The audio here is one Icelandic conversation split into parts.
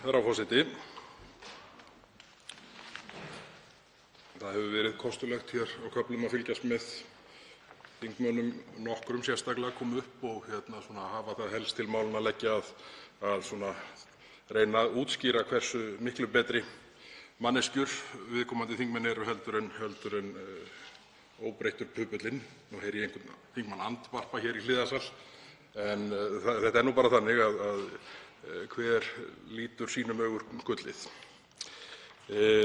Herra forseti. Það hefur verið kostulegt hér á köflum að fylgjast með þingmönnum nokkrum sérstaklega koma upp og hafa það helst til málanna að leggja að reyna að útskýra hversu miklu betri manneskjur viðkomandi þingmenn eru en óbreyttur pupullinn. Nú heyri ég einhvern þingmann andvarpa hér í hliðarsal en þetta er nú bara þannig að hver lítur sínum augum gullið.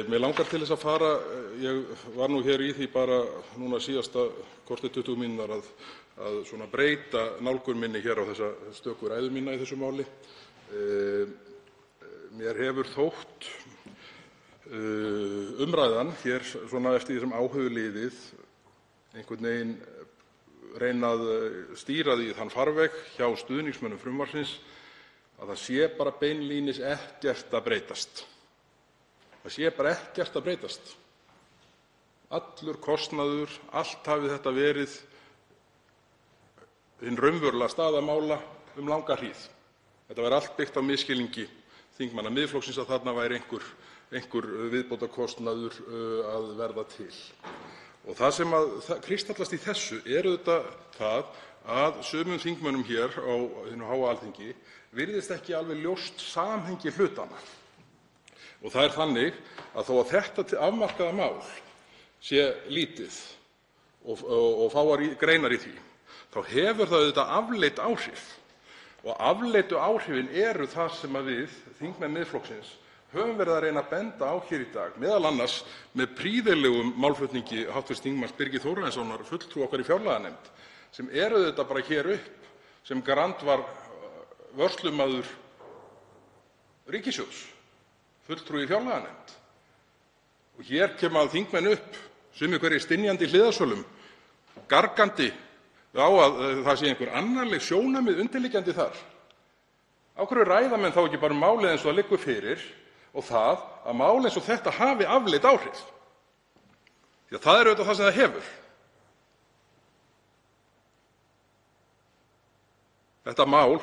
Mig langar til að fara — ég var í því bara núna síðasta korter, 20 mínúturnar, að breyta nálgun minni á þessa stöku ræðu mína í þessu máli. Mér hefur þótt umræðan hér eftir því sem á hefur liðið einhvern veginn reyna að stýra því í þann farveg hjá stuðningsmönnum frumvarpsins að það sé bara beinlínis ekkert að breytast. Það sé bara ekkert að breytast. Allur kostnaður, allt hafi þetta verið hin raunverulega staða mála um langa hríð. Þetta væri allt byggt á misskilningi þingmanna Miðflokksins, að þarna væri einhver viðbótarkostnaður að verða til. Það sem kristallast í þessu er auðvitað það að sumum þingmönnum hér á hinu háa Alþingi virðist ekki alveg ljóst samhengi hlutanna. Það er þannig að þó að þetta afmarkaða mál sé lítið og fáar greinar í því þá hefur það auðvitað afleidd áhrif og afleiddu áhrifin eru það sem við, þingmenn Miðflokksins, höfum verið að reyna að benda á hér í dag, m.a. með prýðilegum málflutningi hv. þm. Birgis Þórarinssonar, fulltrúa okkar í fjárlaganefnd, sem er auðvitað bara hér upp sem grandvörslumaður ríkissjóðs, fulltrúi í fjárlaganefnd. Hér koma þingmenn upp, sumir hverjir stynjandi í hliðarsölum, gargandi á að það séu einhver annarleg sjónarmið undirliggjandi þar. Af hverju ræða menn þá ekki bara málið eins og það liggur fyrir og það að mál eins og þetta hafi afleidd áhrif? Því að það er auðvitað það sem það hefur. Þetta mál,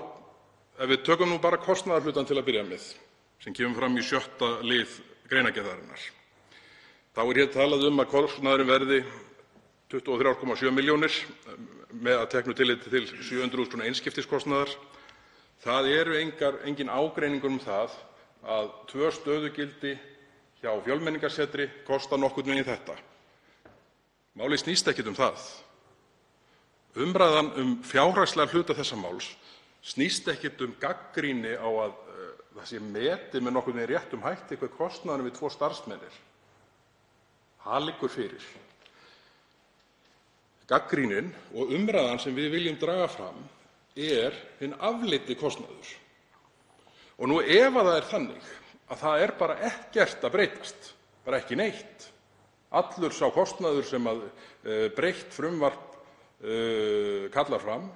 ef við tökum bara kostnaðarhlutann til að byrja með, sem kemur fram í 6. lið greinargerðarinnar, þá er hér talað um að kostnaðurinn verði 23,7 milljónir að teknu tilliti til 700.000 kr. einskiptiskostnaðar. Það er enginn ágreiningur um það að tvö stöðugildi hjá Fjölmenningarsetri kosta nokkurn veginn þetta. Málið snýst ekkert um það. Umræðan um fjárhagslegan hluta þessa máls snýst ekkert um gagnrýni á að það sé metið með nokkurn veginn réttum hætti hver kostnaðurinn við tvo starfsmenn er. Það liggur fyrir. Gagnrýnin og umræðan sem við viljum draga fram er hinn afleiddi kostnaður. Ef það er þannig að það er bara ekkert að breytast, bara ekki neitt, allur sá kostnaður sem breytt frumvarp kallar fram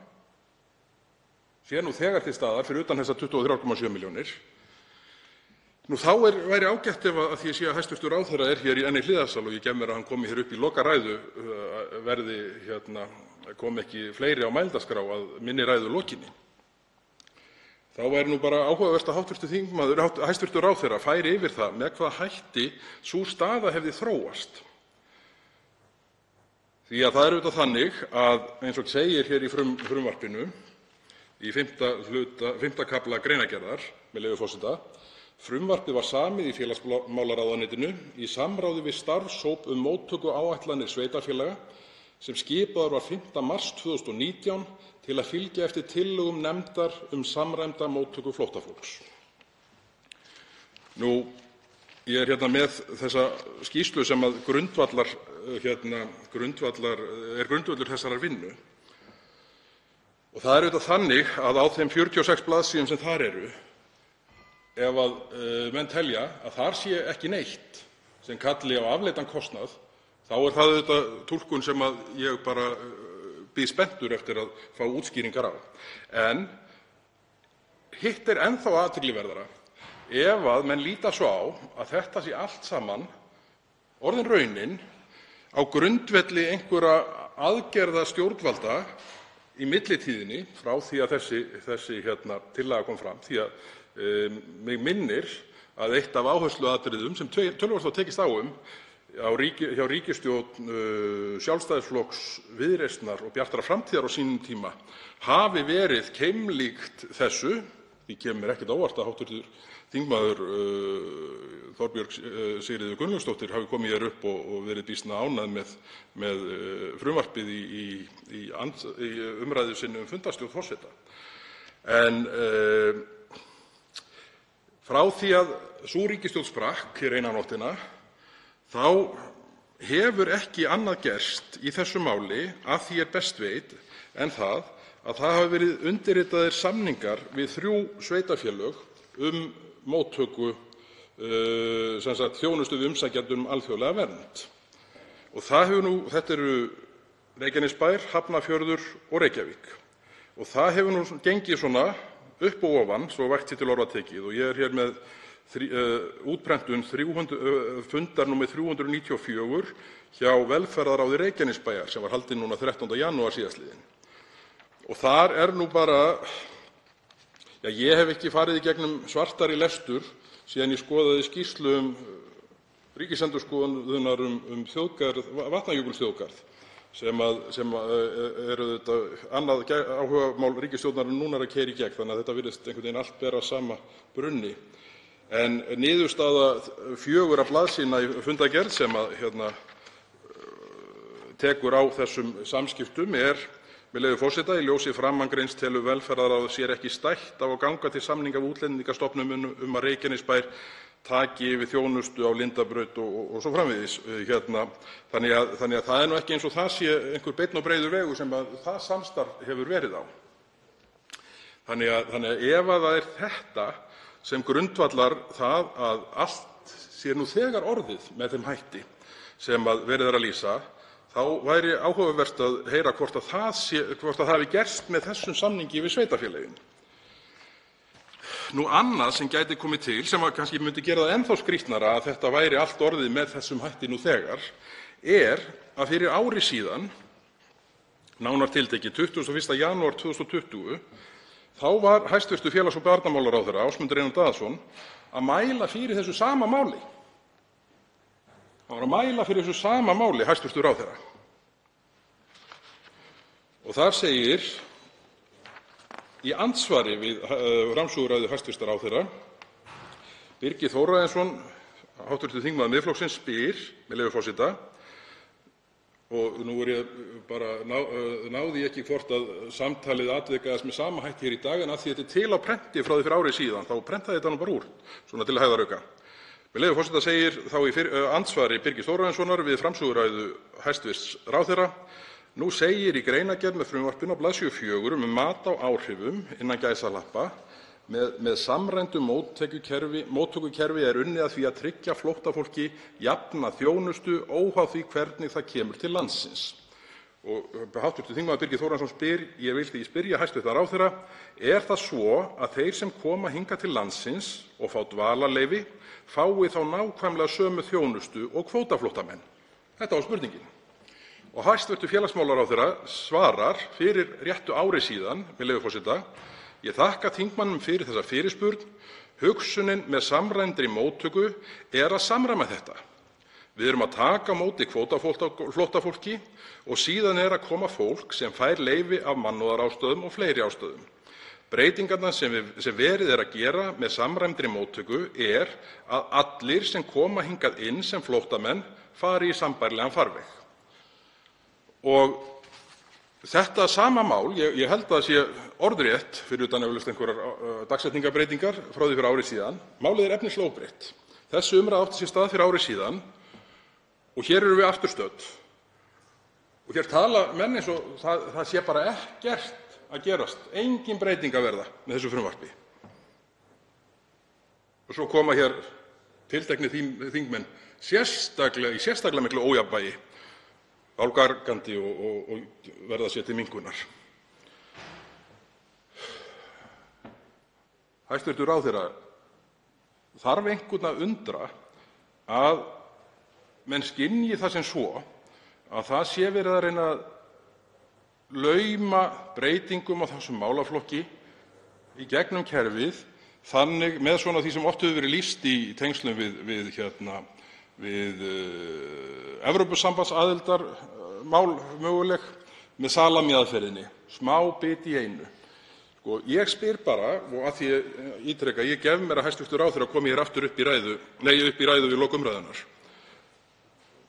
sé nú þegar til staðar fyrir utan þessar 23,7 milljónir, þá væri ágætt, af því ég sé að hæstv. ráðherra er enn í hliðarsal og ég gef mér að hann komi upp í lokaræðu, komi ekki fleiri á mælendaskrá að minni ræðu lokinni, þá væri bara áhugavert að hæstv. ráðherra færi yfir það með hvaða hætti sú staða hefði þróast. Það er auðvitað þannig eins og segir í frumvarpinu í 5. kafla greinargerðar, með leyfi forseta: „Frumvarpið var samið í félagsmálaráðuneytinu í samráði við starfshóp um móttökuáætlanir sveitarfélaga sem skipaður var 5. mars 2019 til að fylgja eftir tillögum nefndar um samræmda móttöku flóttafólks.“ Ég er hérna með þessa skýrslu sem er grundvöllur þessarar vinnu. Það er auðvitað þannig að á þeim 46 blaðsíðum sem þar eru, ef menn telja að þar sé ekki neitt sem kalli á afleiddan kostnað, þá er það túlkun sem ég bíð spenntur eftir að fá útskýringar á. En hitt er enn þá athyglisverðara ef menn líta svo á að þetta sé allt saman orðin raunin á grundvelli einhverra aðgerða stjórnvalda í millitíðinni frá því að þessi tillaga kom fram, því að Mig minnir að eitt af áhersluatriðum sem töluvert var tekist á um hjá ríkisstjórn Sjálfstæðisflokks, Viðreisnar og Bjartrar framtíðar á sínum tíma hafi verið keimlíkt þessu. Því kemur mér ekkert á óvart að hv. þm. Þorbjörg Sigríður Gunnlaugsdóttir hafi komið hér upp og verið býsna ánægð með frumvarpið í umræðu sinni um fundarstjórn forseta. En frá því að sú ríkisstjórn sprakk hér eina nóttina þá hefur ekki annað gerst í þessu máli, að því er best veit, en að það hafa verið undirritaðir samningar við þrjú sveitarfélög um móttöku þjónustu við umsækjendur um alþjóðlega vernd. Þetta eru Reykjanesbær, Hafnarfjörður og Reykjavík. Það hefur gengið upp og ofan, svo vægt sé til orða tekið, ég er hér með útprentun fundar nr. 394 hjá velferðarráði Reykjanesbæjar sem var haldinn núna 13. janúar síðastliðinn. Þar er nú bara — ég hef ekki farið í gegnum svartari lestur síðan ég skoðaði skýrslu Ríkisendurskoðunar um Vatnajökulsþjóðgarð, sem er auðvitað annað áhugamál ríkisstjórnarinnar núna að keyra í gegn, þannig að þetta virðist einhvern veginn allt bera að sama brunni. En niðurstaða fjögurra blaðsíðna í fundargerð sem tekur á þessum samskiptum er, með leyfi forseta: „Í ljósi framangreinds telur velferðarráð sér ekki stætt á að ganga til samninga við Útlendingastofnun um að Reykjanesbær taki yfir þjónustu á Lindabraut“ o.s.frv. Þannig að það er ekki eins og það sé einhver beinn og breiður vegur sem það samstarf hefur verið á. Ef það er þetta sem grundvallar það að allt sé nú þegar orðið með þeim hætti sem verið er að lýsa þá væri áhugavert að heyra hvort það hafi gerst með þessum samningi við sveitarfélögin. Annað sem gæti komið til, sem kannski myndi gera það enn þá skrýtnara að þetta væri allt orðið með þessum hætti nú þegar, er að fyrir ári síðan, nánar tiltekið 21. janúar 2020, var hæstv. félags- og barnamálaráðherra, Ásmundur Einar Daðason, að mæla fyrir þessu sama máli. Hann var að mæla fyrir þessu sama máli, hæstv. ráðherra. Þar segir í andsvari við framsöguræðu hæstv. ráðherra: „Birgir Þórarinsson, hv. þingmaður Miðflokksins, spyr, með leyfi forseta“ og nú náði ég ekki hvort samtalið atvikaðist með sama hætti hér í dag en af því að þetta er til á prenti frá því fyrir ári síðan þá prentaði ég þetta bara úr svona til hægðarauka. Með leyfi forseta segir þá í andsvari Birgis Þórarinssonar við framsöguræðu hæstv. ráðherra: „Nú segir í greinargerð með frumvarpinu á bls. 4 um mat á áhrifum „Með samræmdu móttökukerfi er unnið að því að tryggja flóttafólki jafna þjónustu óháð því hvernig það kemur til landsins.“ Hv. þm. Birgir Þórarinsson spyr: „Ég vil því spyrja hæstv. ráðherra: Er það svo að þeir sem koma hingað til landsins og fá dvalarleyfi fái þá nákvæmlega sömu þjónustu og kvótaflóttamenn?“ Þetta var spurningin. Hæstv. félagsmálaráðherra svarar fyrir réttu ári síðan, með leyfi forseta: „Ég þakka þingmanninum fyrir þessa fyrirspurn. Hugsunin með samræmdri móttöku er að samræma þetta. Við erum að taka á móti kvótaflóttafólki og síðan er að koma fólk sem fær leyfi af mannúðarástæðum og fleiri ástæðum. Breytingarnar sem verið er að gera með samræmdri móttöku er að allir sem koma hingað inn sem flóttamenn fari í sambærilegan farveg.“ Þetta sama mál, ég held að það sé orðrétt fyrir utan eflaust einhverjar dagsetningarbreytingar frá því fyrir ári síðan, er efnislega óbreytt. Þessi umræða átti sér stað fyrir ári síðan og hér erum við aftur stödd. Hér tala menn eins og það sé bara ekkert að gerast, engin breyting að verða með þessu frumvarpi. Svo koma hér tilteknir þingmenn í sérstaklega miklu ójafnvægi álgargandi og verða sér til minnkunar. Hæstv. ráðherra, þarf einhvern að undra að menn skynji það sem svo að það sé verið að reyna að lauma breytingum á þessum málaflokki í gegnum kerfið með því sem oft hefur verið lýst í tengslum við Evrópusambandsaðildarmál möguleg, með salamíaðferðinni, smábit í einu. Ég spyr bara, af því að ég ítreka að ég gef mér að hæstv. ráðherra komi hér aftur upp í ræðu við lok umræðunnar: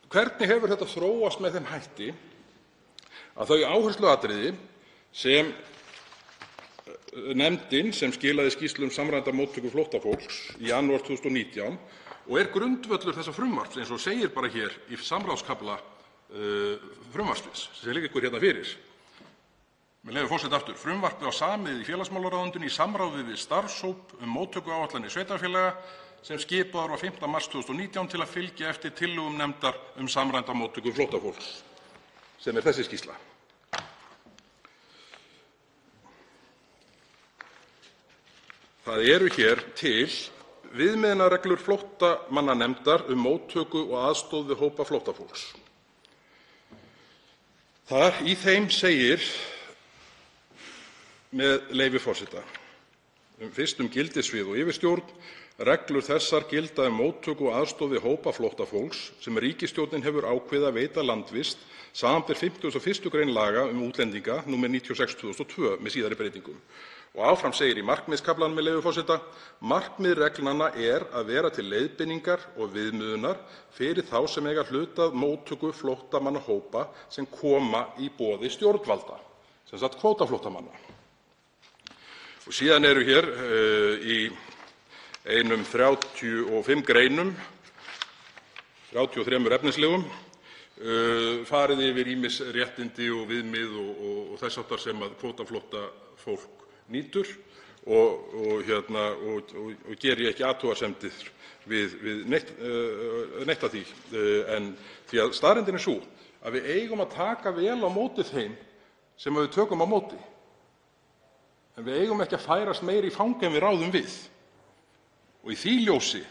Hvernig hefur þetta þróast með þeim hætti að þau áhersluatriði sem nefndin, sem skilaði skýrslu um samræmda móttöku flóttafólks í janúar 2019 og er grundvöllur þessa frumvarps, eins og segir bara hér í samráðskafla frumvarpsins sem liggur hérna fyrir, með leyfi forseta aftur: „Frumvarpið var samið í félagsmálaráðuneytinu í samráði við starfshóp um móttökuáætlanir sveitarfélaga sem skipaður var 5. mars 2019 til að fylgja eftir tillögum nefndar um samræmda móttöku flóttafólks“, sem er þessi skýrsla. Það eru hér til viðmiðunarreglur flóttamannanefndar um móttöku og aðstoð við hópa flóttafólks. Í þeim segir, með leyfi forseta, fyrst um gildissvið og yfirstjórn: „Reglur þessar gilda um móttöku og aðstoð við hópa flóttafólks sem ríkisstjórnin hefur ákveðið að veita landvist, samanber 51. gr. laga um útlendinga, nr. 96/2002, með síðari breytingum.“ Og áfram segir í markmiðskaflanum, með leyfi forseta: „Markmið reglnanna er að vera til leiðbeiningar og viðmiðunar fyrir þá sem eiga hlut að móttöku flóttamannahópa sem koma í boði stjórnvalda“, sem sagt kvótaflóttamanna. Síðan eru hér í einum 35 greinum, 33 efnislegum, farið yfir ýmis réttindi og viðmið og þess háttar sem kvótaflóttafólk nýtur og geri ég ekki athugasemdir við neitt af því. Því að staðreyndin er sú að við eigum að taka vel á móti þeim sem við tökum á móti en við eigum ekki að færast meira í fang en við ráðum við. Í því ljósi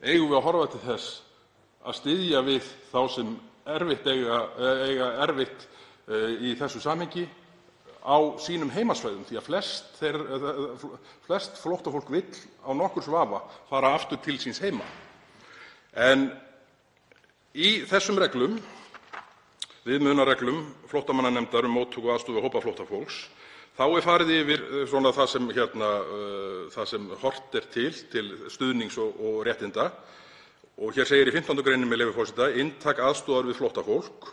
eigum við að horfa til þess að styðja við þá sem eiga erfitt í þessu samhengi á sínum heimasvæðum því að flest flóttafólk vill án nokkurs vafa fara aftur til síns heima. Í þessum reglum, viðmiðunarreglum flóttamannanefndar um móttöku og aðstoð við hópa flóttafólks, er farið yfir það sem horft er til til stuðnings og réttinda. Hér segir í 15. gr., með leyfi forseta: „Inntak aðstoðar við flóttafólk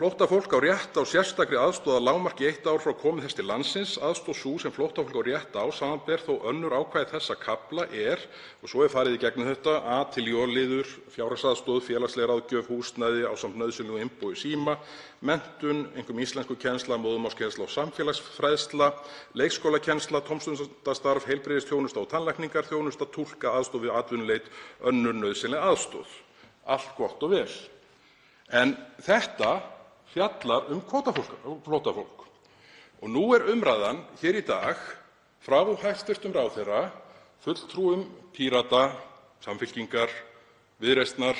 Flóttafólk á rétt á sérstakri aðstoð að lágmarki í eitt ár frá komu þess til landsins. Aðstoð sú sem flóttafólk á rétt á, samanber þó önnur ákvæði þessa kafla, er“ – og svo er farið í gegnum þetta – „a. til j-liður fjárhagsaðstoð, félagsleg ráðgjöf, húsnæði ásamt nauðsynlegu innbúi síma, menntun, einkum íslenskukennsla, móðurmálskennsla og samfélagsfræðsla, leikskólakennsla, tómstundastarf, heilbrigðisþjónusta og tannlækningaþjónusta, túlka, aðstoð við atvinnuleit, önnur nauðsynleg aðstoð.“ Allt gott og vel. En þetta fjallar um kvótaflóttafólk. Nú er umræðan hér í dag frá hæstv. ráðherra, fulltrúum Pírata, Samfylkingar, Viðreisnar,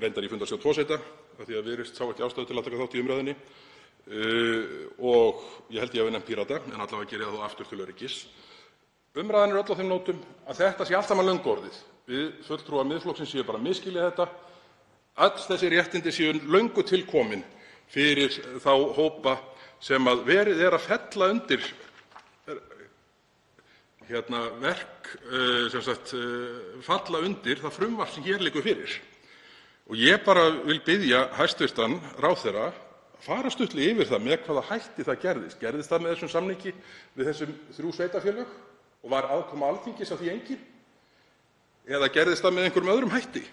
reyndar í fundarstjórn forseta af því að Viðreisn sá ekki ástæðu til að taka þátt í umræðunni og ég held ég hafi nefnt Pírata en alla vega geri ég það aftur til öryggis. Umræðan er öll á þeim nótum að þetta sé allt saman löngu orðið. Við fulltrúar Miðflokksins séum bara að misskilja þetta öll þessi réttindi séu löngu til komin fyrir þá hópa sem verið er að fella undir verk, falla undir það frumvarp sem hér liggur fyrir. Ég vil biðja hæstv. ráðherra að fara stuttlega yfir það með hvaða hætti það gerðist. Gerðist það með þessum samningi við þessi þrjú sveitarfélög og var aðkoma Alþingis að því engin? Eða gerðist það með einhverjum öðrum hætti?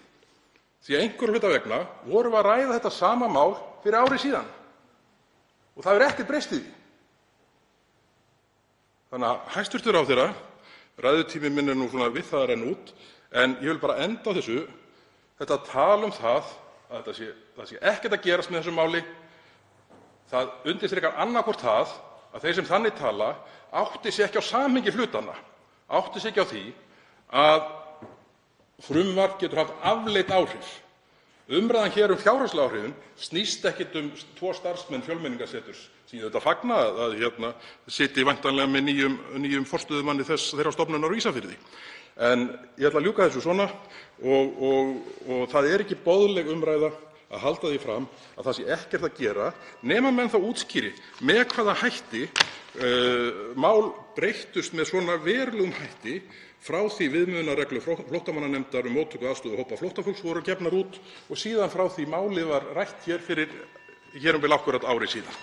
Því einhverra hluta vegna vorum við að ræða þetta sama mál fyrir ári síðan og það hefur ekkert breyst í því. Hæstv. ráðherra, ræðutími minn er nú við það að renna út, en ég vil bara enda á þessu: Þetta tal um að það sé ekkert að gerast með þessu máli undirstrikar annaðhvort það að þeir sem þannig tala átti sig ekki á samhengi hlutanna, átti sig ekki á því að frumvarp getur haft afleidd áhrif Umræðan hér um fjárhagslegu áhrifin snýst ekkert um tvo starfsmenn Fjölmenningarseturs, sem ég auðvitað fagna að sitji væntanlega með nýjum forstöðumanni þeirrar stofnunar á Ísafirði. En ég ætla að ljúka þessu svona. Það er ekki boðleg umræða að halda því fram að það sé ekkert að gera nema menn útskýri með hvaða hætti mál breyttust með svona verulegum hætti frá því viðmiðunarreglur flóttamannanefndar um móttöku og aðstoð við hópa flóttafólks voru gefnar út og síðan frá því málið var rætt hér fyrir um bil akkúrat ári síðan.